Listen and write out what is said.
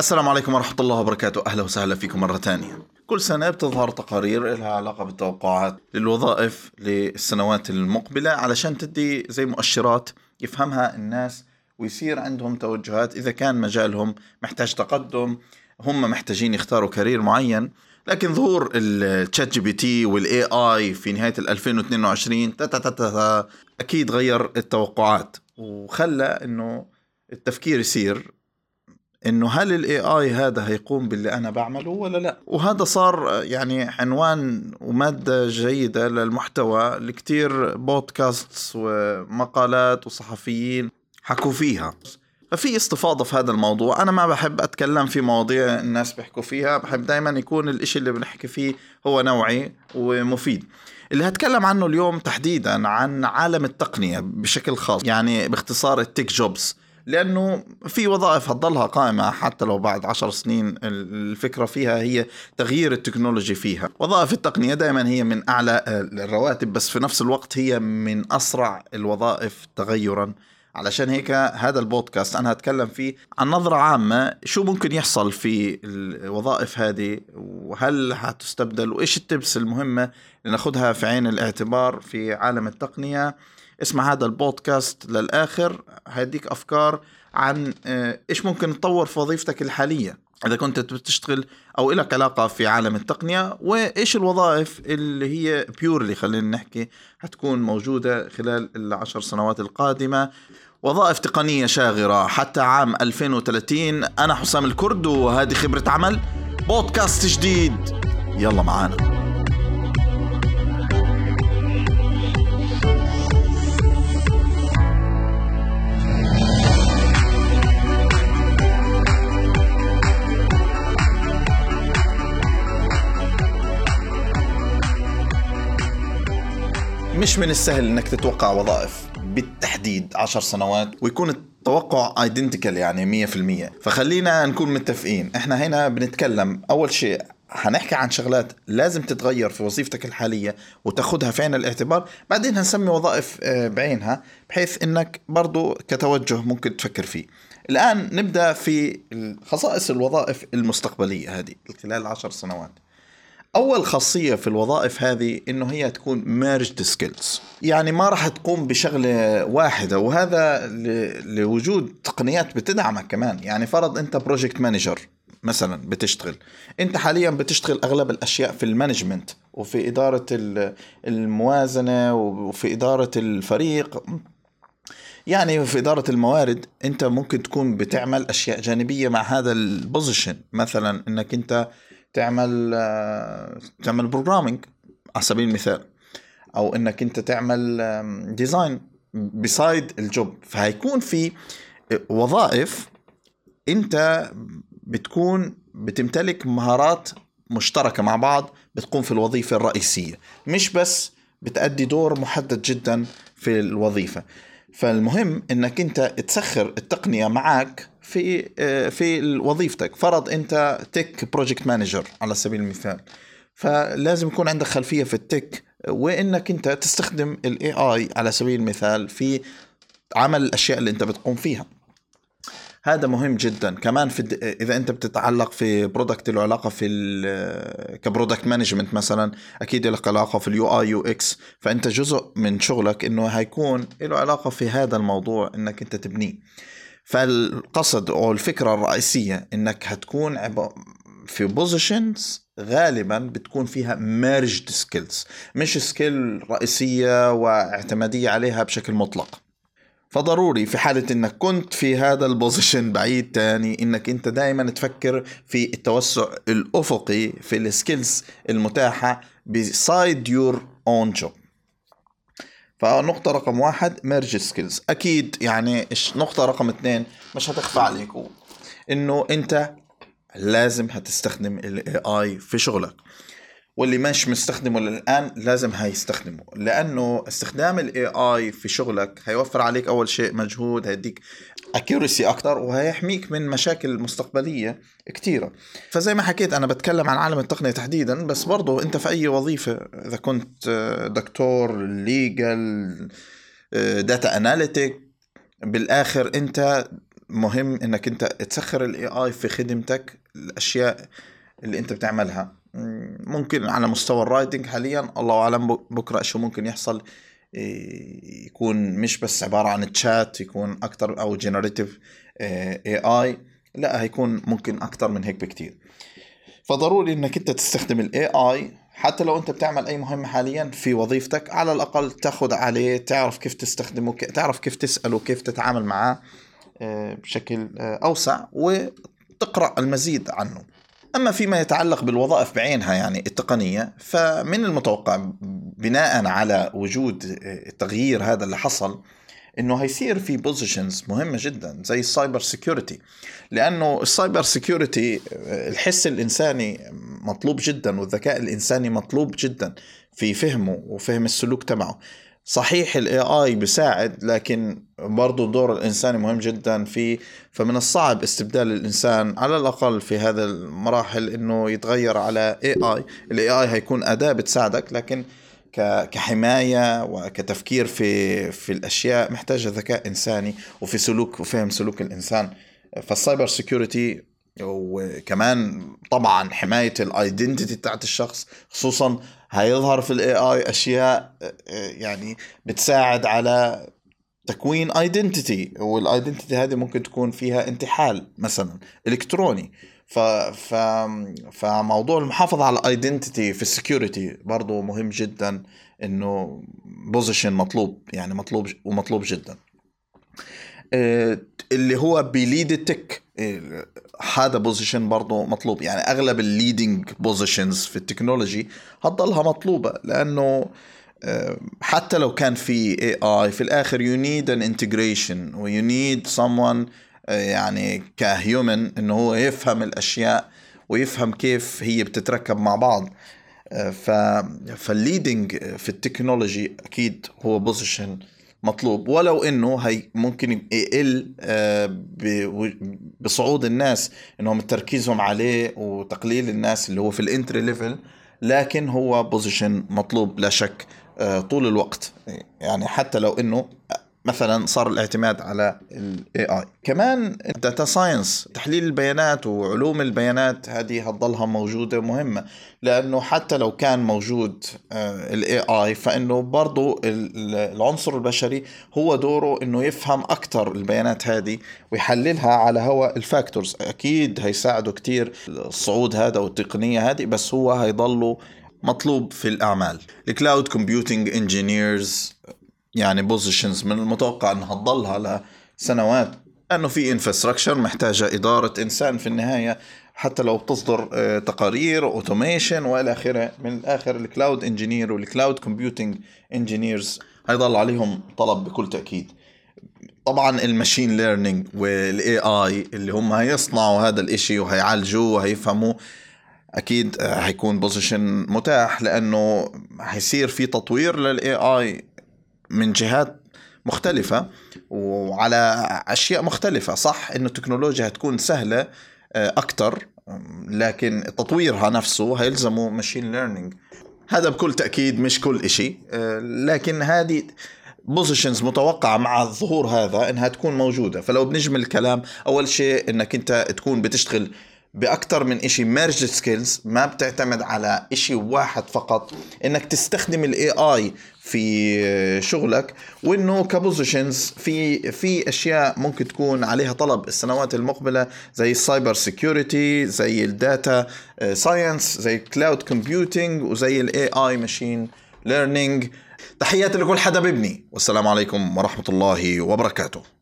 السلام عليكم ورحمة الله وبركاته. أهلا وسهلا فيكم مرة ثانية. كل سنة بتظهر تقارير لها علاقة بالتوقعات للوظائف للسنوات المقبلة علشان تدي زي مؤشرات يفهمها الناس ويصير عندهم توجهات. إذا كان مجالهم محتاج تقدم هم محتاجين يختاروا career معين. لكن ظهور ال ChatGPT وال AI في نهاية 2022 تا تا تا تا أكيد غير التوقعات. وخلى إنه التفكير يصير إنه هل الاي اي هذا هيقوم باللي أنا بعمله ولا لا؟ وهذا صار يعني عنوان ومادة جيدة للمحتوى لكتير بودكاست ومقالات وصحفيين حكوا فيها. ففي استفاضة في هذا الموضوع. أنا ما بحب أتكلم في مواضيع الناس بيحكوا فيها. بحب دايما يكون الإشي اللي بنحكي فيه هو نوعي ومفيد. اللي هتكلم عنه اليوم تحديدا عن عالم التقنية بشكل خاص يعني باختصار التك جوبز. لأنه في وظائف هتضلها قائمة حتى لو بعد عشر سنين الفكرة فيها هي تغيير التكنولوجي فيها. وظائف التقنية دائما هي من أعلى الرواتب بس في نفس الوقت هي من أسرع الوظائف تغيرا. علشان هيك هذا البودكاست أنا هتكلم فيه عن نظرة عامة شو ممكن يحصل في الوظائف هذه وهل هتستبدل وإيش التبس المهمة اللي ناخذها في عين الاعتبار في عالم التقنية. اسمع هذا البودكاست للآخر. هيديك أفكار عن آه، إيش ممكن تطور في وظيفتك الحالية. إذا كنت بتشتغل أو لك علاقة في عالم التقنية وإيش الوظائف اللي هي بيورلي خلينا نحكي حتكون موجودة خلال العشر سنوات القادمة. وظائف تقنية شاغرة. حتى عام 2030 أنا حسام الكرد وهذه خبرة عمل بودكاست جديد. يلا معانا. مش من السهل إنك تتوقع وظائف بالتحديد عشر سنوات ويكون التوقع ايدنتيكال يعني 100% فخلينا نكون متفقين. إحنا هنا بنتكلم أول شيء هنحكي عن شغلات لازم تتغير في وظيفتك الحالية وتاخدها في عين الاعتبار. بعدين هنسمي وظائف آه، بعينها بحيث إنك برضو كتوجه ممكن تفكر فيه. الآن نبدأ في خصائص الوظائف المستقبلية هذه خلال عشر سنوات. أول خاصية في الوظائف هذه إنه هي تكون merged skills يعني ما راح تقوم بشغلة واحدة وهذا لوجود تقنيات بتدعمك كمان. يعني فرض أنت project manager مثلا بتشتغل. أنت حاليا بتشتغل أغلب الأشياء في ال management وفي إدارة الموازنة وفي إدارة الفريق. يعني في إدارة الموارد أنت ممكن تكون بتعمل أشياء جانبية مع هذا ال position مثلا أنك أنت تعمل آه، تعمل programming على سبيل المثال أو إنك أنت تعمل design beside ال job. فهيكون في وظائف أنت بتكون بتمتلك مهارات مشتركة مع بعض بتقوم في الوظيفة الرئيسية. مش بس بتأدي دور محدد جدا في الوظيفة. فالمهم إنك أنت تسخر التقنية معك في آه، في وظيفتك. فرض أنت tech project manager على سبيل المثال. فلازم يكون عندك خلفية في ال tech وإنك أنت تستخدم ال AI على سبيل المثال في عمل الأشياء اللي أنت بتقوم فيها. هذا مهم جدا. كمان في إذا أنت بتتعلق في product له علاقة في ك product management مثلا أكيد له علاقة في ال UI UX فأنت جزء من شغلك إنه هيكون له علاقة في هذا الموضوع إنك أنت تبنيه. فالقصد أو الفكرة الرئيسية إنك هتكون في positions غالبا بتكون فيها merged skills مش skill رئيسية واعتمادية عليها بشكل مطلق. فضروري في حالة إنك كنت في هذا ال position بعيد تاني إنك أنت دائما تفكر في التوسع الأفقي في ال skills المتاحة beside your own job فنقطة رقم واحد merge skills أكيد يعني نقطة رقم اثنين مش هتخفى عليكم إنه أنت لازم هتستخدم ال AI في شغلك. واللي مش مستخدمه للآن لازم هيستخدمه. لأنه استخدام ال AI في شغلك هيوفر عليك أول شيء مجهود هيديك accuracy أكثر وهيحميك من مشاكل مستقبلية كثيره فزي ما حكيت أنا بتكلم عن عالم التقنية تحديدا بس برضه أنت في أي وظيفة إذا كنت دكتور legal data analytic بالآخر أنت مهم إنك أنت تسخر ال AI في خدمتك الأشياء اللي أنت بتعملها. ممكن على مستوى ال writing حاليا الله أعلم بكرة شو ممكن يحصل يكون مش بس عبارة عن تشات يكون أكثر أو generative AI لا هيكون ممكن أكثر من هيك بكتير. فضروري إنك أنت تستخدم ال AI حتى لو أنت بتعمل أي مهمة حاليا في وظيفتك على الأقل تاخذ عليه تعرف كيف تستخدمه تعرف كيف تسأله كيف تتعامل معاه آه، بشكل آه، أوسع وتقرأ المزيد عنه. أما فيما يتعلق بالوظائف بعينها يعني التقنية فمن المتوقع بناء على وجود التغيير هذا اللي حصل إنه هيصير في positions مهمة جدا زي ال cyber security لأنه ال cyber security الحس الإنساني مطلوب جدا والذكاء الإنساني مطلوب جدا في فهمه وفهم السلوك تبعه. صحيح ال AI بيساعد لكن برضه دور الانسان مهم جدا في فمن الصعب استبدال الإنسان على الأقل في هذا المراحل إنه يتغير على AI ال AI هيكون أداة بتساعدك لكن كحماية وكتفكير في في الأشياء محتاجة ذكاء إنساني وفي سلوك وفهم سلوك الإنسان. فال cyber security وكمان طبعا حماية ال identity بتاعت الشخص خصوصا هيظهر في ال AI أشياء يعني بتساعد على تكوين identity وال identity هذه ممكن تكون فيها انتحال مثلا إلكتروني. ف ف فموضوع المحافظة على ال identity في ال security برضه مهم جدا إنه position مطلوب يعني مطلوب ومطلوب جدا. آه، اللي هو ب lead ال tech آه، هذا position برضه مطلوب. يعني أغلب ال leading positions في ال technology هتضلها مطلوبة لأنه آه، حتى لو كان في AI في الآخر you need an integration و you need someone يعني ك human إنه هو يفهم الأشياء ويفهم كيف هي بتتركب مع بعض. ف فال leading في ال technology أكيد هو position مطلوب. ولو إنه هي ممكن يقل آه، بصعود الناس إنهم تركيزهم عليه وتقليل الناس اللي هو في ال entry level لكن هو position مطلوب لا شك آه، طول الوقت. يعني حتى لو إنه مثلا صار الاعتماد على ال AI كمان ال data science تحليل البيانات وعلوم البيانات هذه هتضلها موجودة مهمة. لأنه حتى لو كان موجود ال AI فإنه برضه العنصر البشري هو دوره إنه يفهم أكثر البيانات هذه ويحللها على هوا ال factors. أكيد هيساعده كتير الصعود هذا والتقنية هذه بس هو هيضله مطلوب في الأعمال. ال cloud computing engineers يعني positions من المتوقع أنها تضلها لسنوات. لأنه في infrastructure محتاجة إدارة إنسان في النهاية حتى لو بتصدر آه، تقارير automation وإلى آخره. من الآخر ال cloud engineer وال cloud computing engineers هيضل عليهم طلب بكل تأكيد. طبعا ال machine learning وال AI اللي هم هيصنعوا هذا الإشي وهيعالجوه وهيفهموه أكيد آه، هيكون position متاح لأنه هيصير في تطوير لل AI من جهات مختلفة وعلى أشياء مختلفة. صح إنه التكنولوجيا هتكون سهلة آه، أكتر لكن تطويرها نفسه هيلزمه machine learning هذا بكل تأكيد مش كل إشي آه، لكن هذه positions متوقعة مع الظهور هذا إنها تكون موجودة. فلو بنجمل الكلام أول شيء إنك أنت تكون بتشتغل باكثر من إشي merge skills ما بتعتمد على إشي واحد فقط. إنك تستخدم ال AI في شغلك وإنه ك positions في في أشياء ممكن تكون عليها طلب. السنوات المقبلة زي ال cyber security زي ال data science زي ال cloud computing وزي ال AI machine learning تحياتي لكل حدا ببني والسلام عليكم ورحمة الله وبركاته.